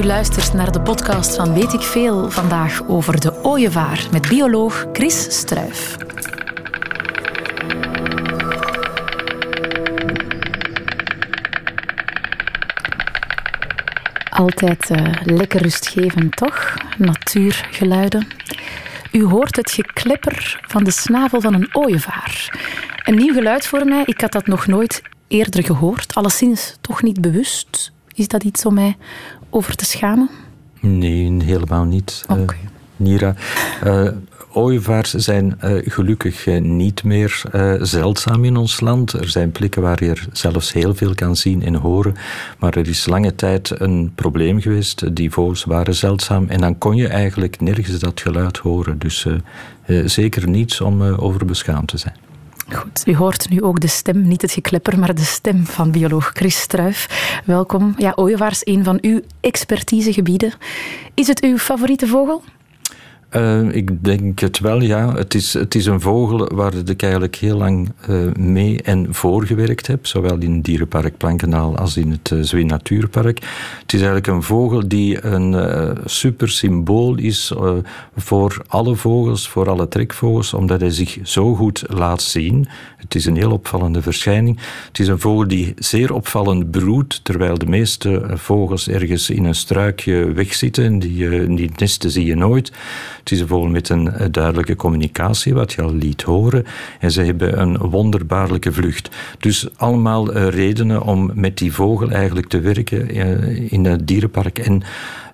U luistert naar de podcast van Weet ik Veel. Vandaag over de ooievaar met bioloog Chris Struif. Altijd uh, lekker rustgevend, toch? Natuurgeluiden. U hoort het geklepper van de snavel van een ooievaar. Een nieuw geluid voor mij. Ik had dat nog nooit eerder gehoord. Alleszins toch niet bewust. Is dat iets om mij over te schamen? Nee, helemaal niet. Eh, Oké. Nira, uh, ooievaars zijn uh, gelukkig niet meer zeldzaam in ons land. Er zijn plekken waar je er zelfs heel veel kan zien en horen. Maar er is lange tijd een probleem geweest. Die vogels waren zeldzaam en dan kon je eigenlijk nergens dat geluid horen. Dus zeker niets om over beschaamd te zijn. Goed, u hoort nu ook de stem, niet het geklepper, maar de stem van bioloog Chris Struif. Welkom. Ja, ooievaars, een van uw expertisegebieden. Is het uw favoriete vogel? Uh, ik denk het wel, ja. Het is, het is een vogel waar ik eigenlijk heel lang uh, mee en voor gewerkt heb. Zowel in het dierenpark Plankenaal als in het uh, Natuurpark. Het is eigenlijk een vogel die een super symbool is voor alle vogels, voor alle trekvogels, omdat hij zich zo goed laat zien. Het is een heel opvallende verschijning. Het is een vogel die zeer opvallend broedt, terwijl de meeste vogels ergens in een struikje wegzitten. Die, die nesten zie je nooit. Het is een vogel met een duidelijke communicatie, wat je al liet horen. En ze hebben een wonderbaarlijke vlucht. Dus allemaal redenen om met die vogel eigenlijk te werken in het dierenpark. En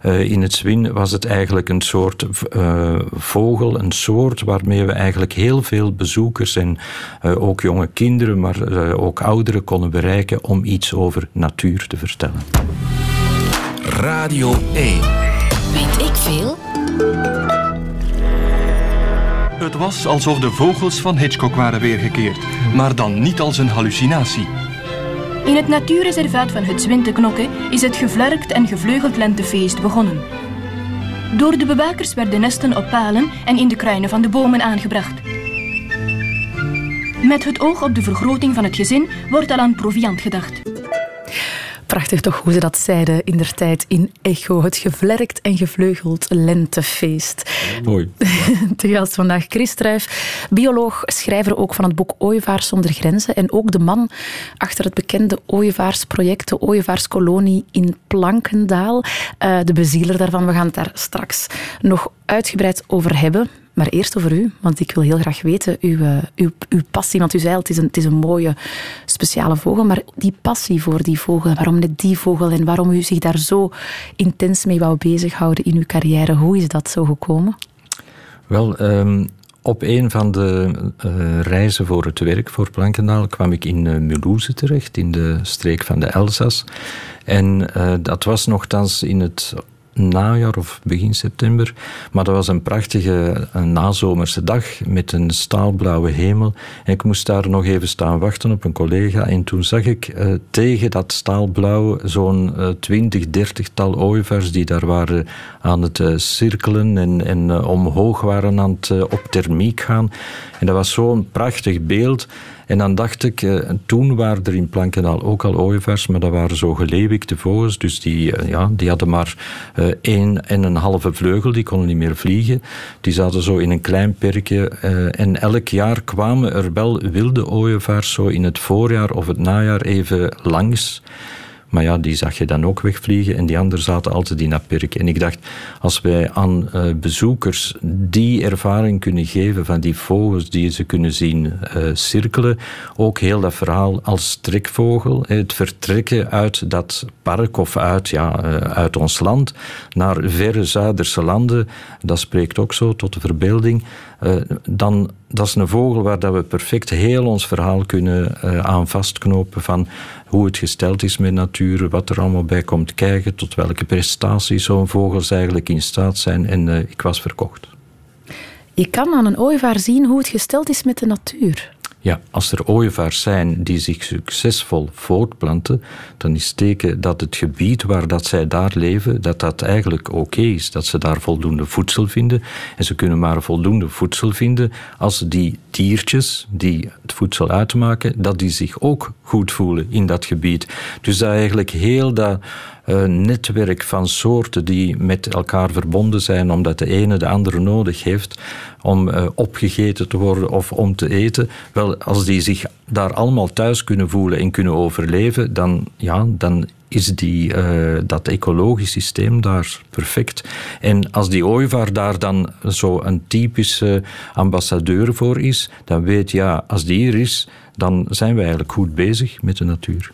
in het Zwin was het eigenlijk een soort uh, vogel, een soort waarmee we eigenlijk heel veel bezoekers en uh, ook jonge kinderen, maar uh, ook ouderen konden bereiken om iets over natuur te vertellen. Radio 1. Weet ik veel? Het was alsof de vogels van Hitchcock waren weergekeerd, maar dan niet als een hallucinatie. In het natuurreservaat van het Zwinte Knokke is het gevlerkt en gevleugeld lentefeest begonnen. Door de bewakers werden nesten op palen en in de kruinen van de bomen aangebracht. Met het oog op de vergroting van het gezin wordt al aan proviand gedacht. Prachtig toch hoe ze dat zeiden in der tijd in Echo. Het gevlerkt en gevleugeld lentefeest. Mooi. Te gast vandaag Chris Struijf, bioloog, schrijver ook van het boek Ooievaars zonder grenzen. En ook de man achter het bekende Ooievaarsproject, de Ooievaarskolonie in Plankendaal. Uh, de bezieler daarvan, we gaan het daar straks nog uitgebreid over hebben. Maar eerst over u, want ik wil heel graag weten, uw, uw, uw passie, want u zei al, het is, een, het is een mooie speciale vogel, maar die passie voor die vogel, waarom net die vogel en waarom u zich daar zo intens mee wou bezighouden in uw carrière, hoe is dat zo gekomen? Wel, um, op een van de uh, reizen voor het werk voor Plankendaal kwam ik in uh, Mulhouse terecht, in de streek van de Elzas. En dat was nogthans in het najaar of begin september. Maar dat was een prachtige een nazomerse dag met een staalblauwe hemel. En ik moest daar nog even staan wachten op een collega. En toen zag ik uh, tegen dat staalblauw zo'n uh, twintig, dertigtal ooievaars die daar waren aan het uh, cirkelen en, en omhoog waren aan het op thermiek gaan. En dat was zo'n prachtig beeld. En dan dacht ik, eh, toen waren er in Plankendaal ook al ooievaars, maar dat waren zo geleeuwikte vogels, dus die, eh, ja, die hadden maar uh, één en een halve vleugel, die konden niet meer vliegen. Die zaten zo in een klein perkje en elk jaar kwamen er wel wilde ooievaars zo in het voorjaar of het najaar even langs. Maar ja, die zag je dan ook wegvliegen en die anderen zaten altijd in dat perk. En ik dacht, als wij aan uh, bezoekers die ervaring kunnen geven van die vogels die ze kunnen zien uh, cirkelen, ook heel dat verhaal als trekvogel, het vertrekken uit dat park of uit, ja, uit ons land naar verre Zuiderse landen, dat spreekt ook zo tot de verbeelding. Dan dat is een vogel waar dat we perfect heel ons verhaal kunnen uh, aan vastknopen van hoe het gesteld is met natuur, wat er allemaal bij komt kijken, tot welke prestaties zo'n vogels eigenlijk in staat zijn. En uh, ik was verkocht. Je kan aan een ooievaar zien hoe het gesteld is met de natuur. Ja, als er ooievaars zijn die zich succesvol voortplanten, dan is teken dat het gebied waar dat zij daar leven, dat dat eigenlijk oké is. Dat ze daar voldoende voedsel vinden. En ze kunnen maar voldoende voedsel vinden als die diertjes die het voedsel uitmaken, dat die zich ook goed voelen in dat gebied. Dus dat eigenlijk heel dat netwerk van soorten die met elkaar verbonden zijn, omdat de ene de andere nodig heeft om opgegeten te worden of om te eten. Wel, als die zich daar allemaal thuis kunnen voelen en kunnen overleven, dan, ja, dan is die, uh, dat ecologisch systeem daar perfect. En als die ooievaar daar dan zo een typische ambassadeur voor is, dan weet ja, als die er is, dan zijn we eigenlijk goed bezig met de natuur.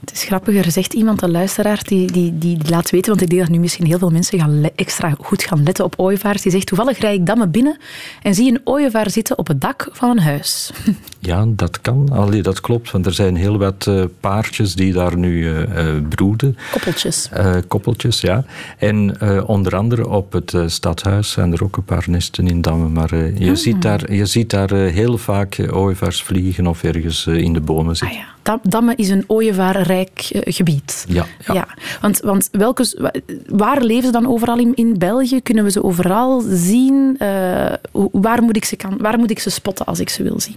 Het is grappig, er zegt iemand, een luisteraar, die, die, die, laat weten, want ik denk dat nu misschien heel veel mensen gaan extra goed gaan letten op ooievaars. Die zegt, toevallig rijd ik dammen binnen en zie een ooievaar zitten op het dak van een huis. Ja, dat kan. Allee, dat klopt, want er zijn heel wat uh, paardjes die daar nu uh, broeden. Koppeltjes. koppeltjes, ja. En onder andere op het stadhuis zijn er ook een paar nesten in dammen. Maar je, ah. ziet daar, je ziet daar heel vaak ooievaars vliegen of ergens in de bomen zitten. Ah, ja. Damme is een ooievaarrijk eh, gebied. Ja. ja. Want, want welke, waar leven ze dan overal in, in België? Kunnen we ze overal zien? Uh, waar, moet ik ze kan, waar moet ik ze spotten als ik ze wil zien?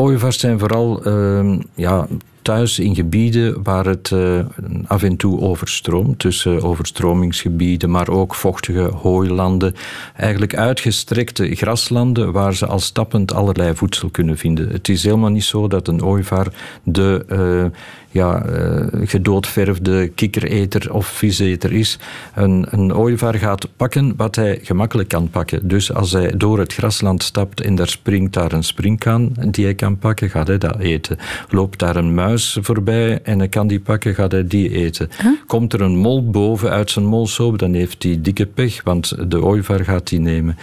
Ooievaars zijn vooral uh, ja, thuis in gebieden waar het uh, af en toe overstroomt. Tussen overstromingsgebieden, maar ook vochtige hooilanden. Eigenlijk uitgestrekte graslanden waar ze al stappend allerlei voedsel kunnen vinden. Het is helemaal niet zo dat een ooievaar de uh, ja, uh, gedoodverfde kikkereter of viseter is. Een, een ooievaar gaat pakken wat hij gemakkelijk kan pakken. Dus als hij door het grasland stapt en daar springt daar een springkaan die hij kan pakken, gaat hij dat eten. Loopt daar een muis voorbij en hij kan die pakken, gaat hij die eten. Komt er een mol boven uit zijn molsoop, dan heeft hij dikke pech, want de ooievaar gaat die nemen.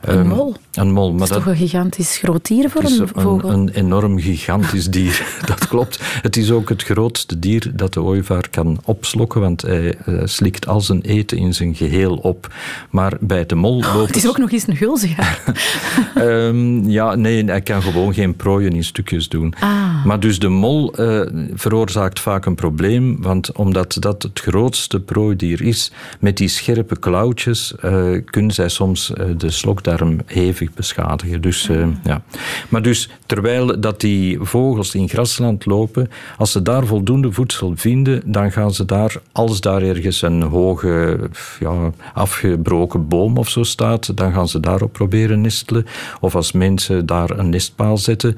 Een um, mol? Een mol. Maar dat is toch een gigantisch groot dier voor een vogel? Een, een enorm gigantisch dier, dat klopt. Het is ook het grootste dier dat de ooievaar kan opslokken, want hij uh, slikt al zijn eten in zijn geheel op. Maar bij de mol oh, Het is ook nog eens een gulzigaar. um, ja, nee, hij kan gewoon geen prooien in stukjes doen. Ah. Maar dus de mol uh, veroorzaakt vaak een probleem, want omdat dat het grootste prooidier is, met die scherpe klauwtjes uh, kunnen zij soms de slokdarm hevig beschadigen. Dus, ja. Maar dus, terwijl dat die vogels in grasland lopen, als ze daar voldoende voedsel vinden, dan gaan ze daar, als daar ergens een hoge, ja, afgebroken boom of zo staat, dan gaan ze daarop proberen nestelen. Of als mensen daar een nestpaal zetten,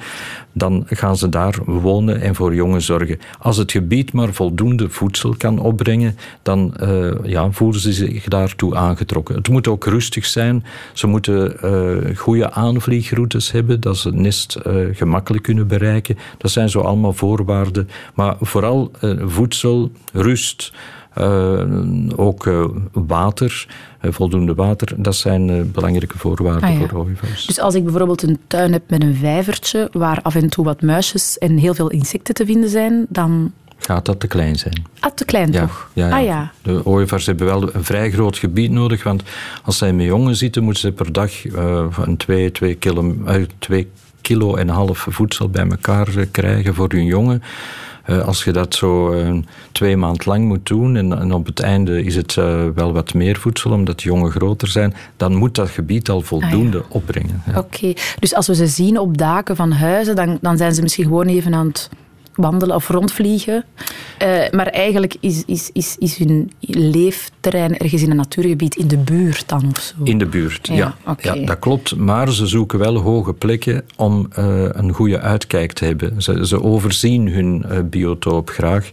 dan gaan ze daar wonen en voor jongen zorgen. Als het gebied maar voldoende voedsel kan opbrengen, dan uh, ja, voelen ze zich daartoe aangetrokken. Het moet ook rustig zijn. Ze moeten uh, goede aanvliegroutes hebben, dat ze het nest uh, gemakkelijk kunnen bereiken. Dat zijn zo allemaal voorwaarden. Maar vooral voedsel, rust. Uh, ook uh, water, uh, voldoende water, dat zijn belangrijke voorwaarden ah, ja. voor ooievaars. Dus als ik bijvoorbeeld een tuin heb met een vijvertje, waar af en toe wat muisjes en heel veel insecten te vinden zijn, dan gaat dat te klein zijn. Ah, te klein toch? Ja, ja. Ah, ja. De ooievaars hebben wel een vrij groot gebied nodig, want als zij met jongen zitten, moeten ze per dag een 2 kilo, uh, kilo en een half voedsel bij elkaar krijgen voor hun jongen. Uh, als je dat zo uh, twee maand lang moet doen en, en, op het einde is het uh, wel wat meer voedsel omdat de jongen groter zijn, dan moet dat gebied al voldoende ah, ja. opbrengen. Ja. Oké, okay. dus als we ze zien op daken van huizen, dan, dan zijn ze misschien gewoon even aan het wandelen of rondvliegen. Uh, maar eigenlijk is, is, is, is hun leefterrein ergens in een natuurgebied in de buurt dan of zo? In de buurt, ja. Ja, okay. ja dat klopt. Maar ze zoeken wel hoge plekken om uh, een goede uitkijk te hebben. Ze, ze overzien hun uh, biotoop graag.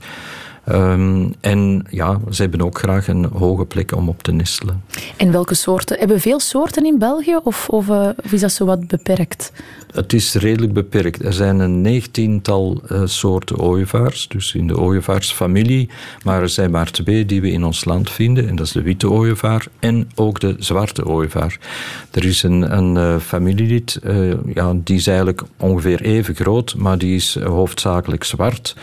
Um, en ja, ze hebben ook graag een hoge plek om op te nestelen. En welke soorten? Hebben we veel soorten in België of, of, uh, of is dat zo wat beperkt? Het is redelijk beperkt. Er zijn een negentiental uh, soorten ooievaars, dus in de ooievaarsfamilie. Maar er zijn maar twee die we in ons land vinden. En dat is de witte ooievaar en ook de zwarte ooievaar. Er is een, een uh, familielid, ja, die is eigenlijk ongeveer even groot, maar die is hoofdzakelijk zwart.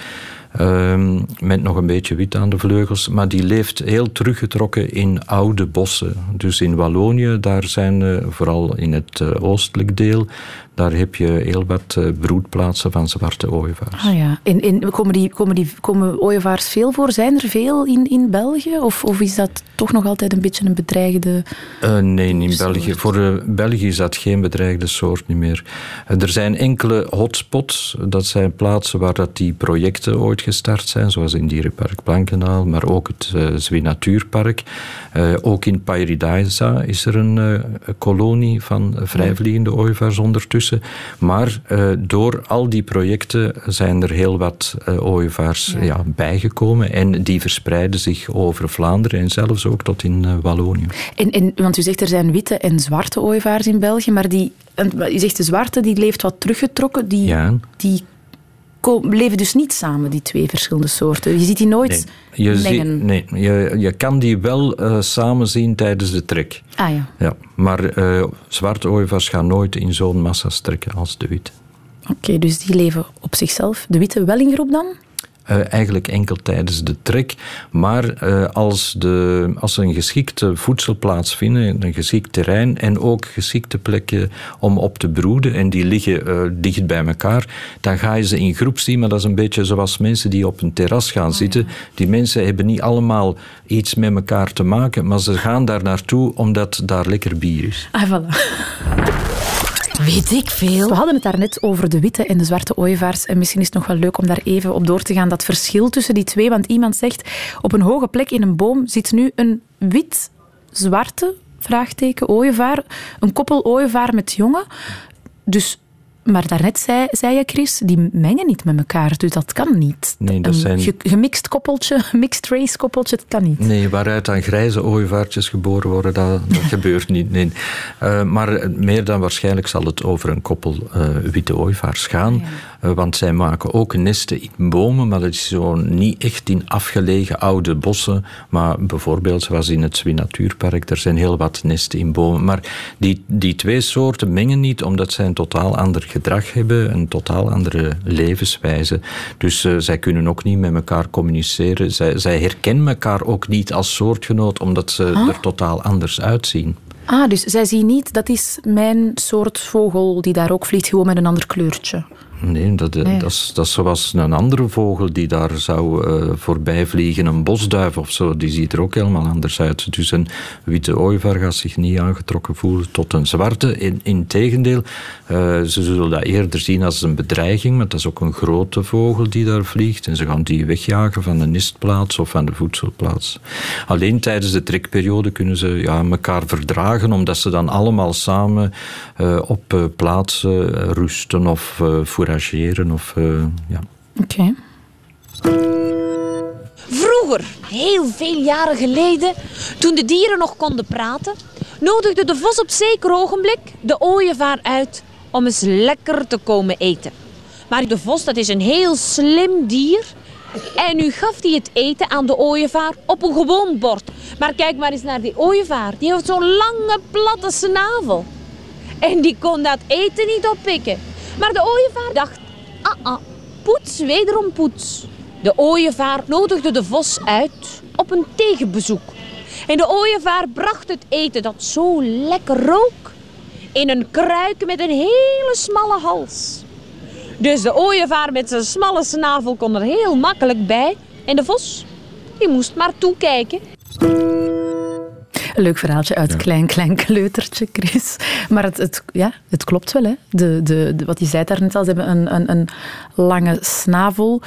Um, met nog een beetje wit aan de vleugels. Maar die leeft heel teruggetrokken in oude bossen. Dus in Wallonië, daar zijn uh, vooral in het uh, oostelijk deel daar heb je heel wat uh, broedplaatsen van zwarte ooievaars. Ah ja. En, en komen, die, komen, die, komen ooievaars veel voor? Zijn er veel in, in België? Of, of is dat toch nog altijd een beetje een bedreigde uh, Nee, in? België. Voor uh, België is dat geen bedreigde soort niet meer. er zijn enkele hotspots. Dat zijn plaatsen waar dat die projecten ooit gestart zijn, zoals in Dierenpark Blankendaal, maar ook het uh, Zwee Natuurpark. Ook in Pairidaisa is er een kolonie van vrijvliegende ooievaars ondertussen. Maar door al die projecten zijn er heel wat ooievaars ja. bijgekomen en die verspreiden zich over Vlaanderen en zelfs ook tot in Wallonië. En, en, want u zegt er zijn witte en zwarte ooievaars in België, maar die, u zegt de zwarte die leeft wat teruggetrokken, die, ja. die leven dus niet samen, die twee verschillende soorten. Je ziet die nooit nee, je mengen. nee, je, je kan die wel uh, samen zien tijdens de trek. Ah ja. ja maar uh, zwarte ooievaars gaan nooit in zo'n massa trekken als de witte. Oké, dus die leven op zichzelf. De witte wel in groep dan? Uh, eigenlijk enkel tijdens de trek. Maar uh, als, de, als ze een geschikte voedselplaats vinden, een geschikt terrein en ook geschikte plekken om op te broeden, en die liggen uh, dicht bij elkaar, dan ga je ze in groep zien. Maar dat is een beetje zoals mensen die op een terras gaan oh, zitten. Die mensen hebben niet allemaal iets met elkaar te maken, maar ze gaan daar naartoe omdat daar lekker bier is. Ah, voilà. Weet ik veel. We hadden het daarnet over de witte en de zwarte ooievaars. En misschien is het nog wel leuk om daar even op door te gaan. Dat verschil tussen die twee. Want iemand zegt, op een hoge plek in een boom zit nu een wit-zwarte vraagteken ooievaar. Een koppel ooievaar met jongen. Dus maar daarnet zei, zei je, Chris, die mengen niet met elkaar, dus dat kan niet. Nee, dat zijn... Een gemixt koppeltje, mixed race koppeltje, dat kan niet. Nee, waaruit dan grijze ooievaartjes geboren worden, dat, dat gebeurt niet. Nee. Uh, maar meer dan waarschijnlijk zal het over een koppel uh, witte ooievaars gaan. Want zij maken ook nesten in bomen, maar dat is zo niet echt in afgelegen oude bossen. Maar bijvoorbeeld, zoals in het Zwin Natuurpark, er zijn heel wat nesten in bomen. Maar die, die twee soorten mengen niet, omdat zij een totaal ander gedrag hebben, een totaal andere levenswijze. Dus uh, zij kunnen ook niet met elkaar communiceren. Zij, zij herkennen elkaar ook niet als soortgenoot, omdat ze ah. er totaal anders uitzien. Ah, dus zij zien niet, dat is mijn soort vogel die daar ook vliegt, gewoon met een ander kleurtje. Nee, dat, Dat, is, dat is zoals een andere vogel die daar zou uh, voorbij vliegen, een bosduif of zo, die ziet er ook helemaal anders uit. Dus een witte ooievaar gaat zich niet aangetrokken voelen tot een zwarte. In, integendeel, uh, ze zullen dat eerder zien als een bedreiging, maar dat is ook een grote vogel die daar vliegt en ze gaan die wegjagen van de nestplaats of van de voedselplaats. Alleen tijdens de trekperiode kunnen ze ja, elkaar verdragen, omdat ze dan allemaal samen uh, op plaatsen rusten of voor of uh, ja. Oké. Vroeger, heel veel jaren geleden, toen de dieren nog konden praten, nodigde de vos op zeker ogenblik de ooievaar uit om eens lekker te komen eten. Maar de vos, dat is een heel slim dier. En nu gaf hij het eten aan de ooievaar op een gewoon bord. Maar kijk maar eens naar die ooievaar. Die heeft zo'n lange, platte snavel. En die kon dat eten niet oppikken. Maar de ooievaar dacht, ah ah, poets, wederom poets. De ooievaar nodigde de vos uit op een tegenbezoek. En de ooievaar bracht het eten dat zo lekker rook in een kruik met een hele smalle hals. Dus de ooievaar met zijn smalle snavel kon er heel makkelijk bij. En de vos, die moest maar toekijken. Een leuk verhaaltje uit Klein Klein Kleutertje, Chris. Maar het, het, ja, het klopt wel. Hè. De, de, wat je zei daar net al, ze hebben een, een, een lange snavel.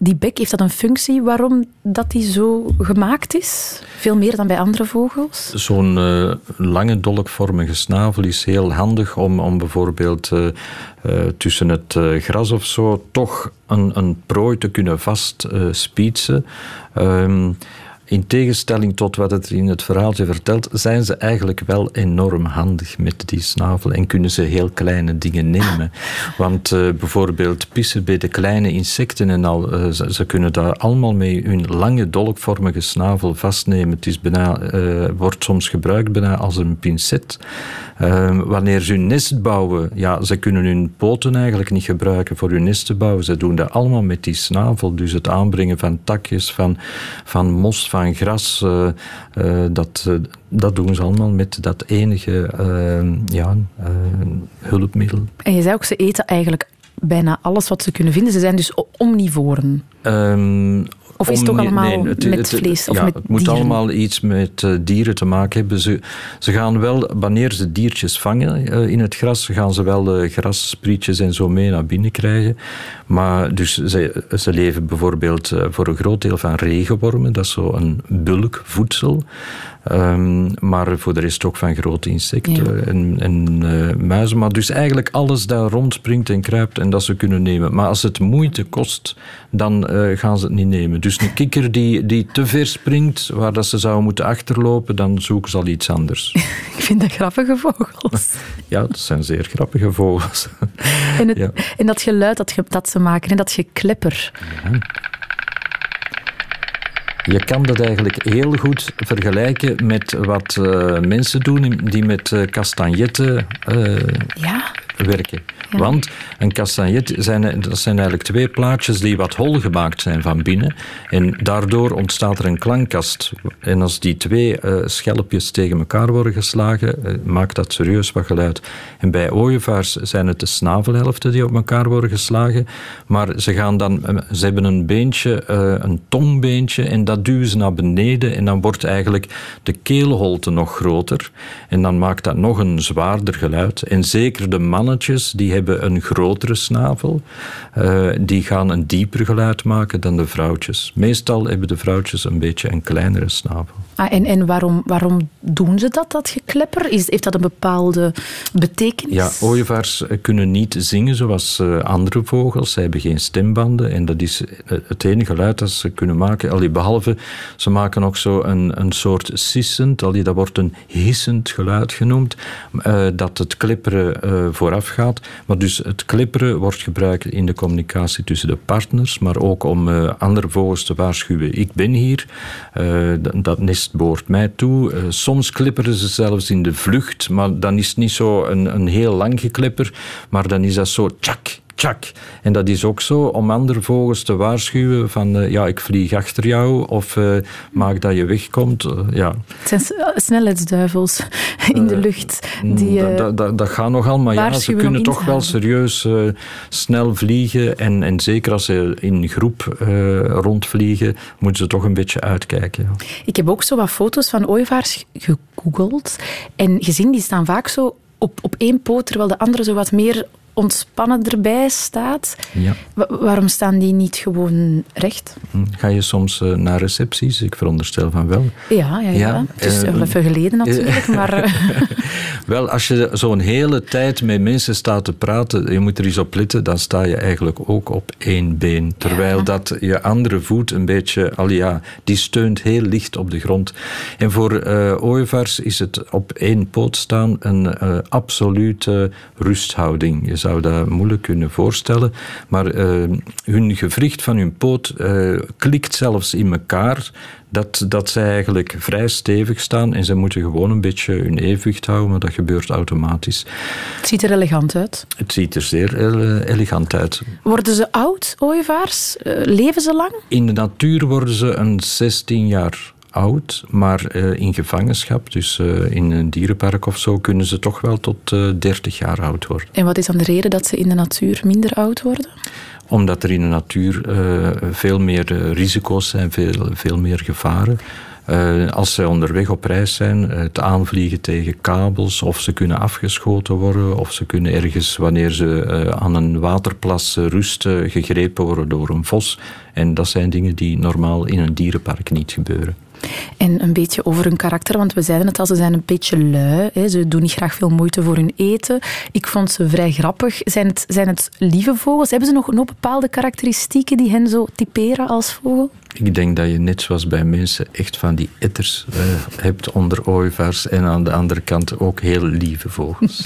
Die bek, heeft dat een functie waarom dat die zo gemaakt is? Veel meer dan bij andere vogels? Zo'n uh, lange dolkvormige snavel is heel handig om, om bijvoorbeeld uh, uh, tussen het gras of zo toch een, een prooi te kunnen vastspietsen. Ehm, in tegenstelling tot wat het in het verhaaltje vertelt, zijn ze eigenlijk wel enorm handig met die snavel en kunnen ze heel kleine dingen nemen. Want uh, bijvoorbeeld pissen bij de kleine insecten en al, uh, ze, ze, kunnen daar allemaal mee hun lange dolkvormige snavel vastnemen. Het is bijna, uh, wordt soms gebruikt bijna als een pincet. wanneer ze hun nest bouwen, ja, ze kunnen hun poten eigenlijk niet gebruiken voor hun nest te bouwen. Ze doen dat allemaal met die snavel. Dus het aanbrengen van takjes, van, van mos, van van gras, uh, uh, dat, uh, dat doen ze allemaal met dat enige ja, hulpmiddel. En je zei ook, ze eten eigenlijk bijna alles wat ze kunnen vinden. Ze zijn dus omnivoren. Um, Of is het toch allemaal met vlees of ja, met Het moet allemaal iets met uh, dieren te maken hebben. Ze, ze gaan wel, wanneer ze diertjes vangen uh, in het gras, gaan ze wel de grassprietjes en zo mee naar binnen krijgen. Maar dus ze, ze leven bijvoorbeeld voor een groot deel van regenwormen. Dat is zo een bulkvoedsel. Um, maar voor de rest ook van grote insecten ja. en, en uh, muizen. Maar dus eigenlijk alles dat rondspringt en kruipt en dat ze kunnen nemen. Maar als het moeite kost, dan uh, gaan ze het niet nemen. Dus een kikker die, die te ver springt, waar dat ze zou moeten achterlopen, dan zoeken ze al iets anders. Ik vind dat grappige vogels. Ja, dat zijn zeer grappige vogels. En, het, ja. en dat geluid dat, ge, dat ze maken, en dat geklepper. Ja. Je kan dat eigenlijk heel goed vergelijken met wat uh, mensen doen die met uh, castagnetten uh, ja. werken. Want een castagnet zijn, dat zijn eigenlijk twee plaatjes die wat hol gemaakt zijn van binnen. En daardoor ontstaat er een klankkast. En als die twee uh, schelpjes tegen elkaar worden geslagen, uh, maakt dat serieus wat geluid. En bij ooievaars zijn het de snavelhelften die op elkaar worden geslagen. Maar ze, gaan dan, uh, ze hebben een beentje, een tongbeentje, en dat duwen ze naar beneden. En dan wordt eigenlijk de keelholte nog groter. En dan maakt dat nog een zwaarder geluid. En zeker de mannetjes, die hebben een grotere snavel. Uh, die gaan een dieper geluid maken dan de vrouwtjes. Meestal hebben de vrouwtjes een beetje een kleinere snavel. Ah, en en waarom, waarom doen ze dat, dat geklepper? Is, heeft dat een bepaalde betekenis? Ja, ooievaars kunnen niet zingen zoals uh, andere vogels. Ze hebben geen stembanden en dat is het enige geluid dat ze kunnen maken. Allee, behalve, ze maken ook zo een, een soort sissend, allee, dat wordt een hissend geluid genoemd, uh, dat het klipperen vooraf gaat. Maar dus het klipperen wordt gebruikt in de communicatie tussen de partners, maar ook om uh, andere vogels te waarschuwen. Ik ben hier, uh, dat nest behoort mij toe. Uh, soms klipperen ze zelfs in de vlucht, maar dan is het niet zo een, een heel lang geklepper, maar dan is dat zo tjak, tjak. En dat is ook zo om andere vogels te waarschuwen van uh, ja, ik vlieg achter jou of uh, maak dat je wegkomt. Uh, ja. Het zijn snelheidsduivels in de lucht. Die, dat, dat, dat gaat nogal, maar ja, ze kunnen toch wel serieus snel vliegen en, en zeker als ze in groep rondvliegen, moeten ze toch een beetje uitkijken. Ja. Ik heb ook zo wat foto's van ooievaars gegoogeld en gezien, die staan vaak zo op, op één poot, terwijl de andere zo wat meer ontspannen erbij staat. Ja. waarom staan die niet gewoon recht? Ga je soms uh, naar recepties? Ik veronderstel van wel. Ja, ja, ja. ja. het is uh, even geleden natuurlijk, maar... wel, als je zo'n hele tijd met mensen staat te praten, je moet er eens op letten, dan sta je eigenlijk ook op één been. Terwijl ja. dat je andere voet een beetje, al ja, die steunt heel licht op de grond. En voor uh, ooievaars is het op één poot staan een absolute rusthouding. Je zou dat moeilijk kunnen voorstellen. Maar uh, hun gewricht van hun poot uh, klikt zelfs in elkaar. Dat, dat zij eigenlijk vrij stevig staan en ze moeten gewoon een beetje hun evenwicht houden, maar dat gebeurt automatisch. Het ziet er elegant uit. Het ziet er zeer elegant uit. Worden ze oud, ooievaars? Uh, leven ze lang? In de natuur worden ze een 16 jaar oud, maar uh, in gevangenschap, dus uh, in een dierenpark of zo, kunnen ze toch wel tot uh, 30 jaar oud worden. En wat is dan de reden dat ze in de natuur minder oud worden? Omdat er in de natuur veel meer risico's zijn, veel, veel meer gevaren. Uh, als ze onderweg op reis zijn, het aanvliegen tegen kabels, of ze kunnen afgeschoten worden, of ze kunnen ergens, wanneer ze uh, aan een waterplas rusten, gegrepen worden door een vos. En dat zijn dingen die normaal in een dierenpark niet gebeuren. En een beetje over hun karakter, want we zeiden het al, ze zijn een beetje lui. Hè. Ze doen niet graag veel moeite voor hun eten. Ik vond ze vrij grappig. Zijn het, zijn het lieve vogels? Hebben ze nog, nog bepaalde karakteristieken die hen zo typeren als vogel? Ik denk dat je net zoals bij mensen echt van die etters uh, hebt onder ooievaars en aan de andere kant ook heel lieve vogels.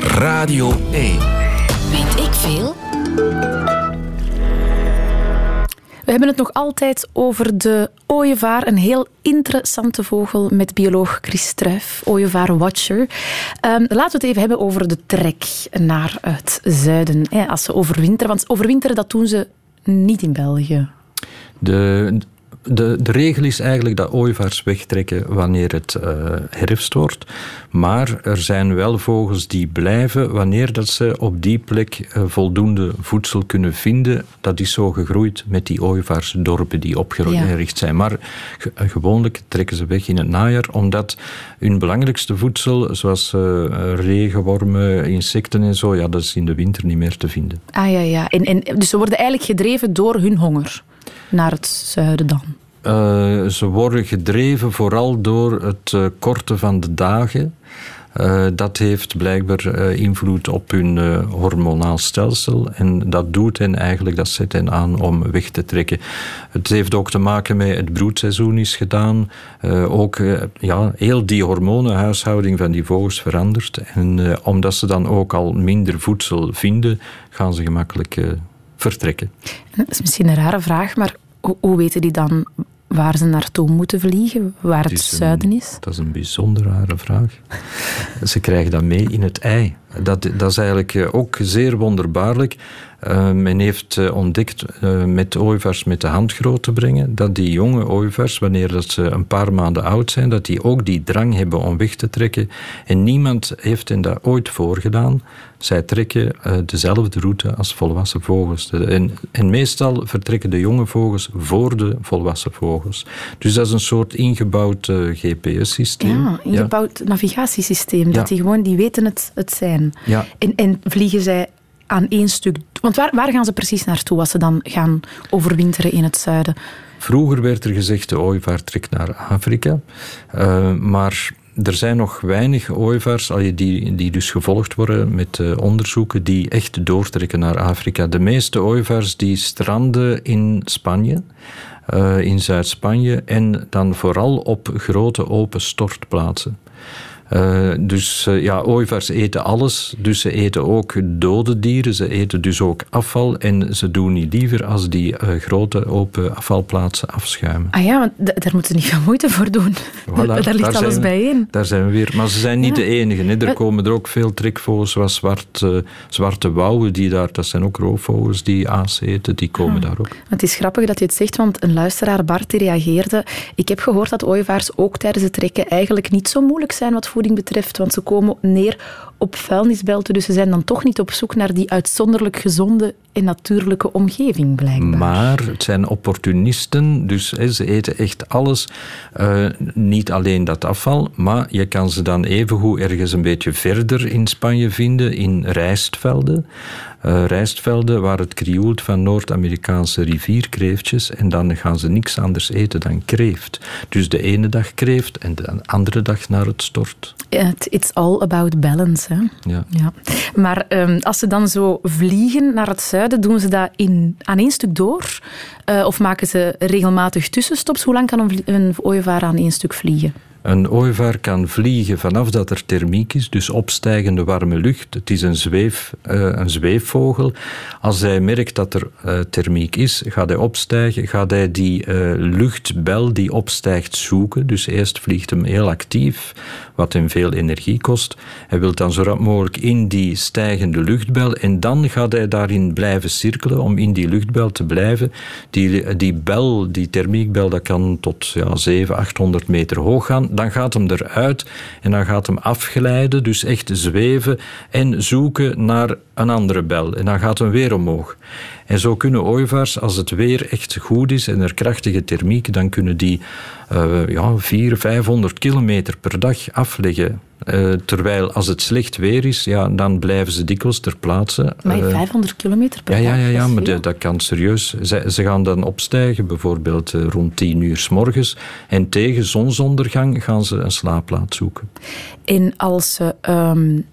Radio 1. Weet ik veel? We hebben het nog altijd over de ooievaar, een heel interessante vogel met bioloog Chris Struijf, ooievaar-watcher. Um, laten we het even hebben over de trek naar het zuiden. Als ze overwinteren, want overwinteren dat doen ze niet in België. De de, de regel is eigenlijk dat ooievaars wegtrekken wanneer het uh, herfst wordt. Maar er zijn wel vogels die blijven wanneer dat ze op die plek uh, voldoende voedsel kunnen vinden. Dat is zo gegroeid met die ooievaarsdorpen die opgericht zijn. Maar ge gewoonlijk trekken ze weg in het najaar, omdat hun belangrijkste voedsel, zoals uh, regenwormen, insecten en zo, ja, dat is in de winter niet meer te vinden. Ah ja, ja. En, en, dus ze worden eigenlijk gedreven door hun honger naar het zuiden dan? Uh, ze worden gedreven vooral door het uh, korten van de dagen. Uh, dat heeft blijkbaar invloed op hun hormonaal stelsel. En dat doet hen eigenlijk, dat zet hen aan om weg te trekken. Het heeft ook te maken met het broedseizoen is gedaan. ook ja, heel die hormonenhuishouding van die vogels verandert. En omdat ze dan ook al minder voedsel vinden, gaan ze gemakkelijk vertrekken. Dat is misschien een rare vraag, maar hoe weten die dan waar ze naartoe moeten vliegen, waar het, zuiden is? Dat is een bijzonder rare vraag. ze krijgen dat mee in het ei. Dat, dat is eigenlijk eh, ook zeer wonderbaarlijk. Uh, men heeft uh, ontdekt uh, met ooievaars met de hand groot te brengen, dat die jonge ooievaars, wanneer dat ze een paar maanden oud zijn, dat die ook die drang hebben om weg te trekken. En niemand heeft hen dat ooit voorgedaan. Zij trekken dezelfde route als volwassen vogels. En, en, meestal vertrekken de jonge vogels voor de volwassen vogels. Dus dat is een soort ingebouwd GPS-systeem. Ja, ingebouwd ja. navigatiesysteem. Dat die gewoon, die weten het, het zijn. Ja. En, en vliegen zij aan één stuk. Want waar, waar gaan ze precies naartoe als ze dan gaan overwinteren in het zuiden? Vroeger werd er gezegd de ooievaar trekt naar Afrika. Uh, maar er zijn nog weinig ooievaars die, die dus gevolgd worden met uh, onderzoeken die echt doortrekken naar Afrika. De meeste ooievaars die stranden in Spanje. Uh, in Zuid-Spanje en dan vooral op grote open stortplaatsen. Uh, dus uh, ja, ooievaars eten alles. Dus ze eten ook dode dieren. Ze eten dus ook afval. En ze doen niet liever als die uh, grote open afvalplaatsen afschuimen. Ah ja, want daar moeten ze niet veel moeite voor doen. Voilà, daar ligt alles bijeen. Daar zijn we weer. Maar ze zijn niet ja. de enige. Hè. Er komen er ook veel trekvogels, zoals zwart, zwarte wouwen. Die daar, dat zijn ook roofvogels die aas eten. Die komen ah. daar ook. Het is grappig dat je het zegt, want een luisteraar, Bart, die reageerde. Ik heb gehoord dat ooievaars ook tijdens het trekken eigenlijk niet zo moeilijk zijn wat betreft, want ze komen neer op vuilnisbelten, dus ze zijn dan toch niet op zoek naar die uitzonderlijk gezonde en natuurlijke omgeving, blijkbaar. Maar het zijn opportunisten, dus hè, ze eten echt alles. Uh, niet alleen dat afval, maar je kan ze dan evengoed ergens een beetje verder in Spanje vinden, in rijstvelden. Uh, rijstvelden waar het krioelt van Noord-Amerikaanse rivierkreeftjes en dan gaan ze niks anders eten dan kreeft. Dus de ene dag kreeft en de andere dag naar het stort. It's all about balance. Hè? Ja. ja. Maar um, als ze dan zo vliegen naar het zuiden, doen ze dat in, aan één stuk door? Uh, of maken ze regelmatig tussenstops? Hoe lang kan een, een ooievaar aan één stuk vliegen? Een ooievaar kan vliegen vanaf dat er thermiek is, dus opstijgende warme lucht. Het is een, zweef, uh, een zweefvogel. Als hij merkt dat er uh, thermiek is, gaat hij opstijgen, gaat hij die uh, luchtbel die opstijgt zoeken. Dus eerst vliegt hem heel actief, wat hem veel energie kost. Hij wil dan zo rap mogelijk in die stijgende luchtbel en dan gaat hij daarin blijven cirkelen om in die luchtbel te blijven. Die, die bel, die thermiekbel, dat kan tot ja, 700, 800 meter hoog gaan dan gaat hem eruit en dan gaat hem afglijden, dus echt zweven en zoeken naar een andere bel. En dan gaat hem weer omhoog. En zo kunnen ooievaars, als het weer echt goed is en er krachtige thermiek, dan kunnen die uh, ja, 400, 500 kilometer per dag afleggen. Uh, terwijl als het slecht weer is, ja, dan blijven ze dikwijls ter plaatse. Maar uh, 500 kilometer per ja, dag? Ja, ja, ja maar de, dat kan serieus. Ze, ze, gaan dan opstijgen, bijvoorbeeld uh, rond 10 uur s morgens. En tegen zonsondergang gaan ze een slaapplaats zoeken. En als ze... Um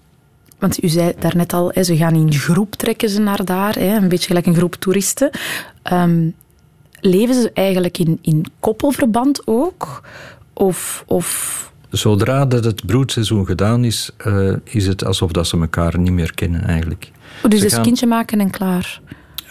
want u zei daarnet al, ze gaan in groep trekken ze naar daar, een beetje gelijk een groep toeristen. Um, leven ze eigenlijk in, in koppelverband ook? Of, of Zodra dat het broedseizoen gedaan is, uh, is het alsof dat ze elkaar niet meer kennen eigenlijk. Oh, dus dus gaan... kindje maken en klaar?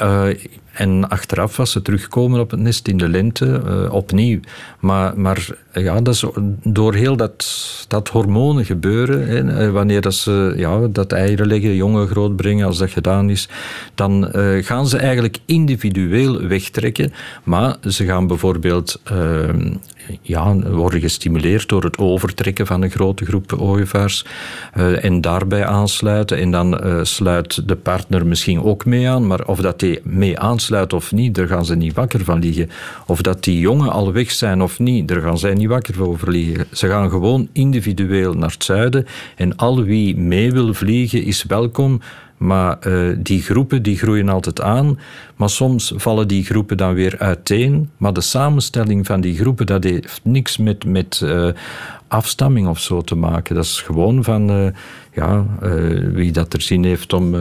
Uh, en achteraf was ze terugkomen op het nest in de lente uh, opnieuw. Maar, maar ja, dat door heel dat, dat hormonen gebeuren, hè, eh, wanneer dat ze ja, dat eieren leggen, jongen grootbrengen, als dat gedaan is, dan uh, gaan ze eigenlijk individueel wegtrekken. Maar ze gaan bijvoorbeeld ja, worden gestimuleerd door het overtrekken van een grote groep ooievaars en daarbij aansluiten. En dan sluit de partner misschien ook mee aan, maar of dat die mee aansluit of niet, daar gaan ze niet wakker van liggen. Of dat die jongen al weg zijn of niet, daar gaan zij niet wakker over liggen. Ze gaan gewoon individueel naar het zuiden en al wie mee wil vliegen is welkom. Maar uh, die groepen die groeien altijd aan, maar soms vallen die groepen dan weer uiteen. Maar de samenstelling van die groepen dat heeft niks met, met uh, afstamming of zo te maken. Dat is gewoon van uh, ja, wie dat er zin heeft om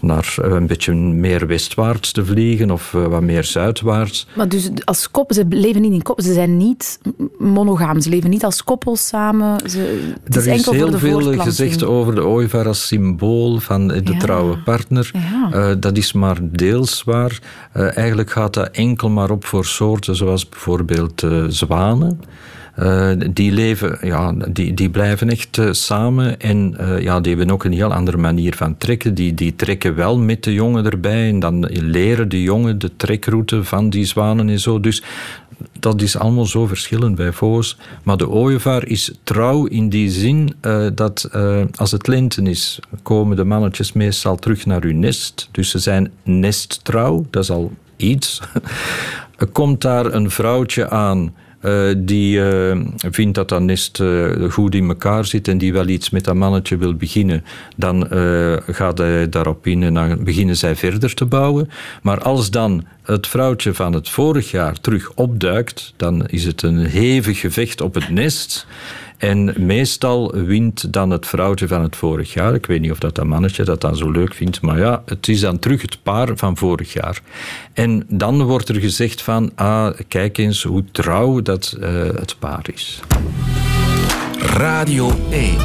naar een beetje meer westwaarts te vliegen of wat meer zuidwaarts. Maar dus als koppel, ze leven niet in koppel, ze zijn niet monogaam, ze leven niet als koppels samen. Ze, het is er is heel veel gezegd over de ooievaar als symbool van de ja. trouwe partner. Ja. Dat is maar deels waar. Eigenlijk gaat dat enkel maar op voor soorten zoals bijvoorbeeld zwanen. Uh, die, leven, ja, die, die blijven echt uh, samen en uh, ja, die hebben ook een heel andere manier van trekken. Die, die trekken wel met de jongen erbij en dan leren de jongen de trekroute van die zwanen en zo. Dus dat is allemaal zo verschillend bij vogels. Maar de ooievaar is trouw in die zin dat als het lente is, komen de mannetjes meestal terug naar hun nest. Dus ze zijn nesttrouw, dat is al iets. komt daar een vrouwtje aan uh, die uh, vindt dat dat nest uh, goed in elkaar zit en die wel iets met dat mannetje wil beginnen, dan gaat hij daarop in en dan beginnen zij verder te bouwen. Maar als dan het vrouwtje van het vorig jaar terug opduikt, dan is het een hevig gevecht op het nest. En meestal wint dan het vrouwtje van het vorig jaar. Ik weet niet of dat, dat mannetje dat dan zo leuk vindt, maar ja, het is dan terug het paar van vorig jaar. En dan wordt er gezegd van, ah, kijk eens hoe trouw dat uh, het paar is. Radio 1.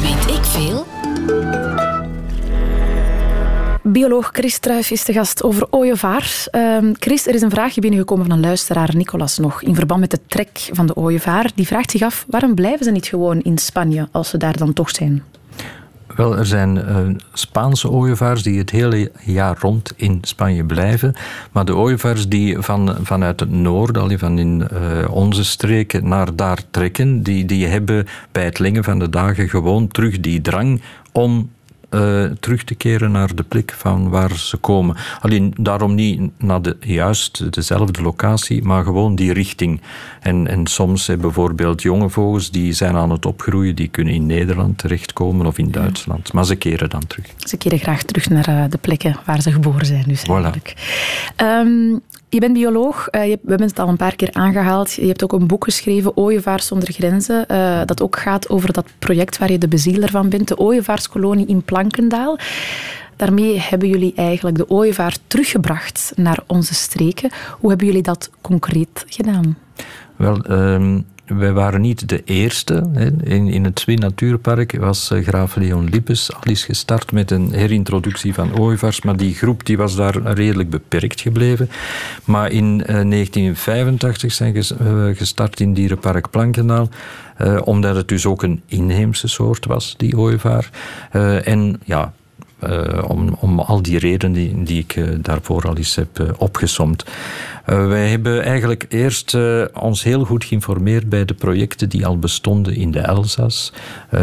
Weet ik veel? Bioloog Chris Truijf is de gast over ooievaars. Uh, Chris, er is een vraagje binnengekomen van een luisteraar, Nicolas nog, in verband met de trek van de ooievaar. Die vraagt zich af, waarom blijven ze niet gewoon in Spanje als ze daar dan toch zijn? Wel, er zijn uh, Spaanse ooievaars die het hele jaar rond in Spanje blijven. Maar de ooievaars die van, vanuit het noorden, van in uh, onze streken naar daar trekken, die, die hebben bij het lengen van de dagen gewoon terug die drang om uh, terug te keren naar de plek van waar ze komen. Alleen daarom niet naar de, juist dezelfde locatie, maar gewoon die richting. En, en soms hebben bijvoorbeeld jonge vogels die zijn aan het opgroeien, die kunnen in Nederland terechtkomen of in Duitsland. Maar ze keren dan terug. Ze keren graag terug naar uh, de plekken waar ze geboren zijn. Dus eigenlijk. Um, je bent bioloog, je, we hebben het al een paar keer aangehaald. Je hebt ook een boek geschreven, Ooievaars zonder grenzen, uh, dat ook gaat over dat project waar je de bezieler van bent, de Ooievaarskolonie in Plankendaal. Daarmee hebben jullie eigenlijk de ooievaar teruggebracht naar onze streken. Hoe hebben jullie dat concreet gedaan? Wel, um, wij waren niet de eerste. In, in het Zwin Natuurpark was eh, graaf Leon Lippes al eens gestart met een herintroductie van ooievaars, maar die groep die was daar redelijk beperkt gebleven. Maar in 1985 eh, zijn we eh, gestart in Dierenpark Plankenaal, omdat het dus ook een inheemse soort was, die ooievaar. en ja, uh, om, om al die redenen die, die ik uh, daarvoor al eens heb uh, opgesomd. wij hebben eigenlijk eerst ons heel goed geïnformeerd bij de projecten die al bestonden in de Elzas.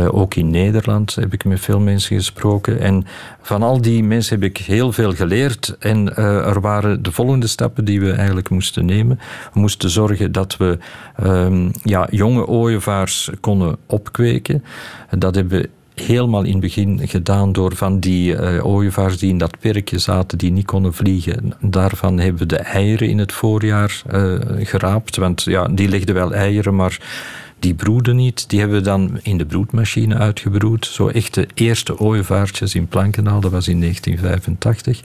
ook in Nederland heb ik met veel mensen gesproken. En van al die mensen heb ik heel veel geleerd. En er waren de volgende stappen die we eigenlijk moesten nemen. We moesten zorgen dat we um, ja, jonge ooievaars konden opkweken. Dat hebben we helemaal in het begin gedaan door van die uh, ooievaars die in dat perkje zaten, die niet konden vliegen. Daarvan hebben we de eieren in het voorjaar uh, geraapt. Want ja, die legden wel eieren, maar die broeden niet. Die hebben we dan in de broedmachine uitgebroed. Zo echt de eerste ooievaartjes in Plankendaal, dat was in 1985.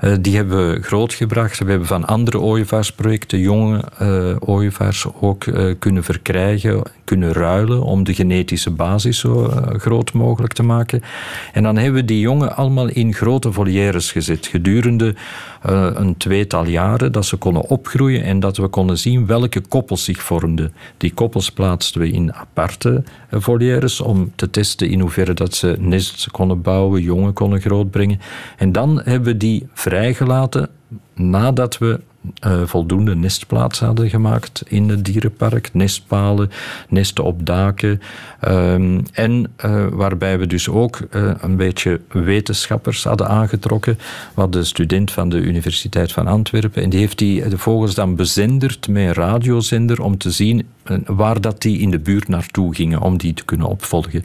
Uh, die hebben we grootgebracht. We hebben van andere ooievaarsprojecten jonge uh, ooievaars ook uh, kunnen verkrijgen, kunnen ruilen om de genetische basis zo groot mogelijk te maken. En dan hebben we die jongen allemaal in grote volières gezet gedurende een tweetal jaren dat ze konden opgroeien en dat we konden zien welke koppels zich vormden. Die koppels plaatsten we in aparte volières om te testen in hoeverre dat ze nest konden bouwen, jongen konden grootbrengen. En dan hebben we die vrijgelaten nadat we uh, voldoende nestplaatsen hadden gemaakt in het dierenpark. Nestpalen, nesten op daken. Um, en uh, waarbij we dus ook uh, een beetje wetenschappers hadden aangetrokken. Hadden een student van de Universiteit van Antwerpen. En die heeft die, de vogels dan bezenderd met een radiozender om te zien waar dat die in de buurt naartoe gingen, om die te kunnen opvolgen.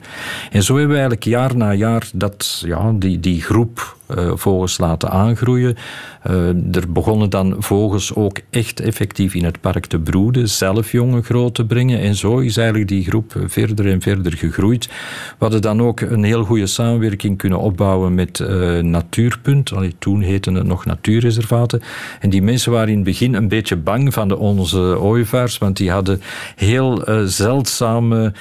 En zo hebben we eigenlijk jaar na jaar dat, ja, die, die groep uh, vogels laten aangroeien. Uh, er begonnen dan vogels ook echt effectief in het park te broeden, zelf jongen groot te brengen. En zo is eigenlijk die groep verder en verder gegroeid. We hadden dan ook een heel goede samenwerking kunnen opbouwen met Natuurpunt. Allee, toen heette het nog natuurreservaten. En die mensen waren in het begin een beetje bang van de onze ooievaars, want die hadden heel zeldzame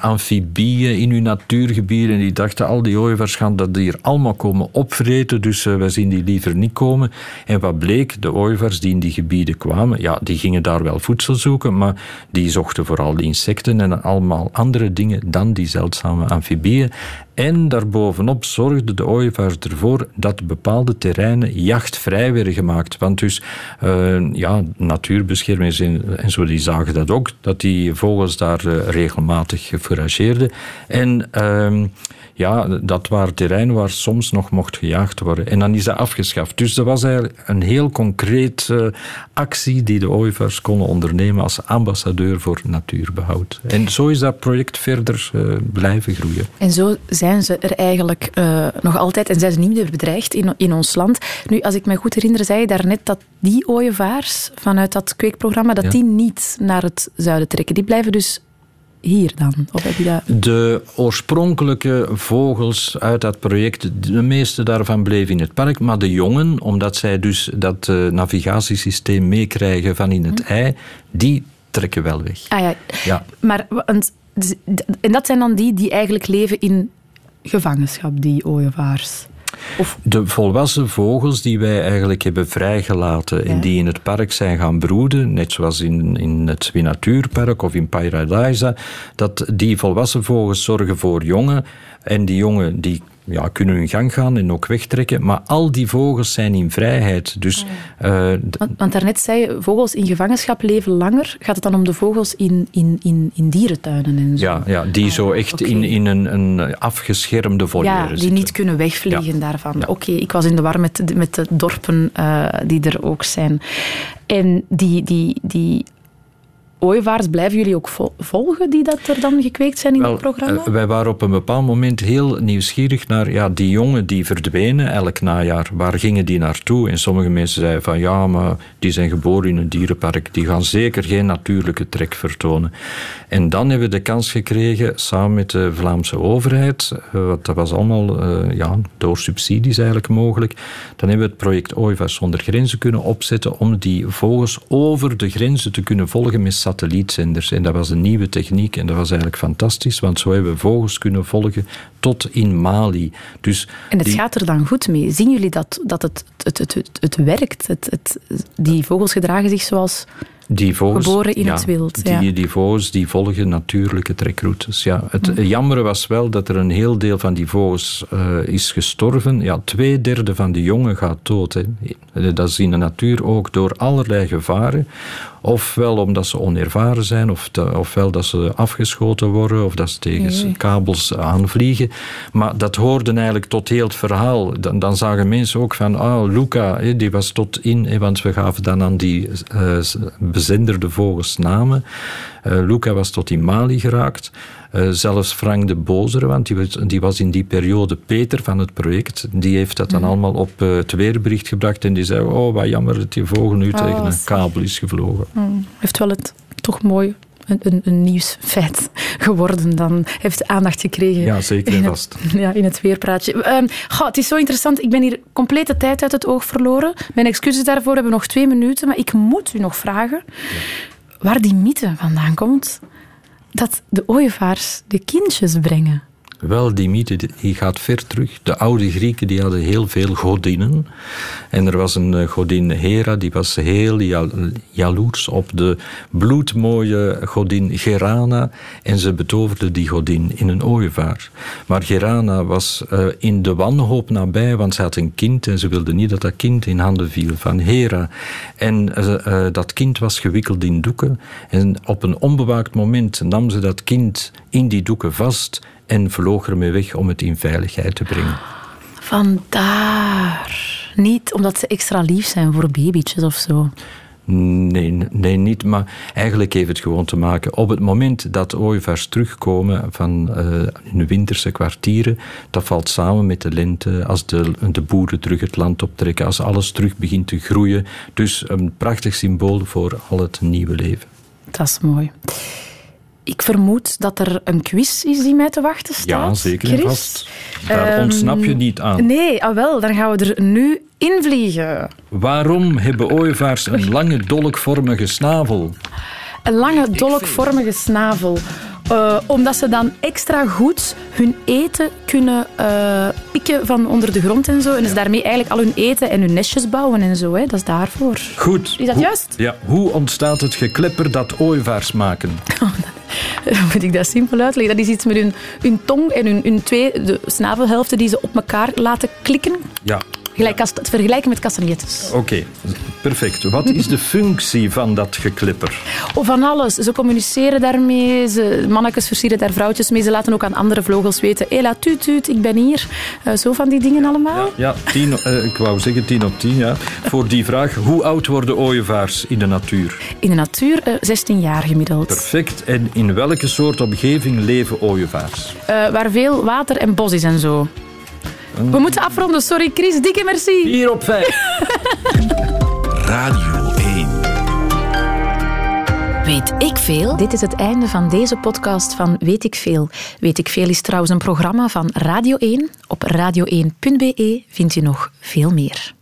amfibieën in hun natuurgebieden. En die dachten, al die ooievaars gaan dat hier allemaal komen opvreten, dus uh, wij zien die liever niet komen. En wat bleek, de ooievaars die in die gebieden kwamen, ja, die gingen daar wel voedsel zoeken, maar die zochten vooral insecten en allemaal andere dingen dan die zeldzame amfibieën. En daarbovenop zorgden de ooievaars ervoor dat bepaalde terreinen jachtvrij werden gemaakt. Want dus, uh, ja, natuurbeschermers en, zo, die zagen dat ook, dat die vogels daar uh, regelmatig forageerden. En... Uh, ja, dat waren terreinen waar soms nog mocht gejaagd worden. En dan is dat afgeschaft. Dus dat was eigenlijk een heel concrete uh, actie die de ooievaars konden ondernemen als ambassadeur voor natuurbehoud. En zo is dat project verder blijven groeien. En zo zijn ze er eigenlijk uh, nog altijd en zijn ze niet meer bedreigd in, in ons land. Nu, als ik me goed herinner, zei je daarnet dat die ooievaars vanuit dat kweekprogramma, dat ja. die niet naar het zuiden trekken. Die blijven dus hier dan? Of heb je dat... De oorspronkelijke vogels uit dat project, de meeste daarvan bleven in het park, maar de jongen, omdat zij dus dat uh, navigatiesysteem meekrijgen van in het hm. ei, die trekken wel weg. Ah ja, ja. maar en dat zijn dan die die eigenlijk leven in gevangenschap, die ooievaars? Of... De volwassen vogels die wij eigenlijk hebben vrijgelaten en die in het park zijn gaan broeden, net zoals in, in het Natuurpark of in Paradise, dat die volwassen vogels zorgen voor jongen en die jongen die ja, kunnen hun gang gaan en ook wegtrekken. Maar al die vogels zijn in vrijheid. Dus, uh, want, want daarnet zei je, vogels in gevangenschap leven langer. Gaat het dan om de vogels in, in, in, in dierentuinen en zo? Ja, ja die ah, zo echt okay. in, in een, een afgeschermde volière Ja, die zitten. niet kunnen wegvliegen ja. daarvan. Ja. Oké, okay, ik was in de war met, met de dorpen uh, die er ook zijn. En die, die, die ooievaars blijven jullie ook volgen die dat er dan gekweekt zijn in Wel, het programma? Wij waren op een bepaald moment heel nieuwsgierig naar ja, die jongen die verdwenen elk najaar. Waar gingen die naartoe? En sommige mensen zeiden van ja, maar die zijn geboren in een dierenpark. Die gaan zeker geen natuurlijke trek vertonen. En dan hebben we de kans gekregen, samen met de Vlaamse overheid, want dat was allemaal uh, ja, door subsidies eigenlijk mogelijk, dan hebben we het project Ooievaars zonder grenzen kunnen opzetten om die vogels over de grenzen te kunnen volgen met satellietzenders. En dat was een nieuwe techniek en dat was eigenlijk fantastisch, want zo hebben we vogels kunnen volgen tot in Mali. Dus en het die... gaat er dan goed mee. Zien jullie dat, dat het, het, het, het, het werkt? Het, het, die vogels gedragen zich zoals die vogels, geboren in ja, het wild. Ja. Die, die vogels die volgen natuurlijke trekroutes. Ja, het hm. jammere was wel dat er een heel deel van die vogels uh, is gestorven. Ja, twee derde van de jongen gaat dood. Hè. Dat is in de natuur ook door allerlei gevaren. Ofwel omdat ze onervaren zijn, of te, ofwel dat ze afgeschoten worden, of dat ze tegen nee. kabels aanvliegen. Maar dat hoorde eigenlijk tot heel het verhaal. Dan, dan zagen mensen ook van, ah, Luca, die was tot in, want we gaven dan aan die uh, bezenderde vogels namen. Uh, Luca was tot in Mali geraakt. Uh, zelfs Frank de Bozere, want die was, die was, in die periode Peter van het project, die heeft dat dan mm. allemaal op uh, het weerbericht gebracht en die zei, oh wat jammer dat die vogel nu oh, tegen een kabel is gevlogen. Mm. Heeft wel het toch mooi een, een, een nieuwsfeit geworden. Dan heeft aandacht gekregen. Ja, zeker en vast. Ja, in het weerpraatje. Um, goh, het is zo interessant. Ik ben hier complete tijd uit het oog verloren. Mijn excuses daarvoor. We hebben nog twee minuten. Maar ik moet u nog vragen waar die mythe vandaan komt dat de ooievaars de kindjes brengen. Wel, die mythe die gaat ver terug. De oude Grieken die hadden heel veel godinnen. En er was een eh, godin Hera, die was heel jaloers op de bloedmooie godin Gerana. En ze betoverde die godin in een ooievaar. Maar Gerana was uh, in de wanhoop nabij, want ze had een kind en ze wilde niet dat dat kind in handen viel van Hera. En uh, dat kind was gewikkeld in doeken. En op een onbewaakt moment nam ze dat kind in die doeken vast en vloog ermee weg om het in veiligheid te brengen. Vandaar. Niet omdat ze extra lief zijn voor babytjes of zo. Nee, nee, niet. Maar eigenlijk heeft het gewoon te maken. Op het moment dat ooievaars terugkomen van uh, hun winterse kwartieren, dat valt samen met de lente, als de, de boeren terug het land optrekken, als alles terug begint te groeien. Dus een prachtig symbool voor al het nieuwe leven. Dat is mooi. Ik vermoed dat er een quiz is die mij te wachten staat. Ja, zeker en vast. Daar um, ontsnap je niet aan. Nee, ah wel, dan gaan we er nu invliegen. Waarom hebben ooievaars een lange dolkvormige snavel? Een lange dolkvormige snavel. Uh, omdat ze dan extra goed hun eten kunnen uh, pikken van onder de grond en zo. En dus daarmee eigenlijk al hun eten en hun nestjes bouwen en zo. Hè. Dat is daarvoor. Goed. Is dat juist? Ja. Hoe ontstaat het geklepper dat ooievaars maken? Dan moet ik dat simpel uitleggen. Dat is iets met hun, hun tong en hun, hun twee de snavelhelften die ze op elkaar laten klikken. Ja. Gelijk als, het vergelijken met castagnettes. Oké, perfect. Wat is de functie van dat geklipper? Oh, van alles. Ze communiceren daarmee. Ze, mannetjes versieren daar vrouwtjes mee. Ze laten ook aan andere vogels weten. Hela, tuut, tuut, ik ben hier. Uh, zo van die dingen allemaal. Ja, ja tien, uh, ik wou zeggen tien op tien. Ja. Voor die vraag, hoe oud worden ooievaars in de natuur? In de natuur uh, 16 jaar gemiddeld. Perfect. En in welke soort omgeving leven ooievaars? waar veel water en bos is en zo. We moeten afronden. Sorry, Chris. Dikke merci. 4 op 5. Radio 1. Weet ik veel? Dit is het einde van deze podcast van Weet ik veel. Weet ik veel is trouwens een programma van Radio 1. Op radio1.be vindt u nog veel meer.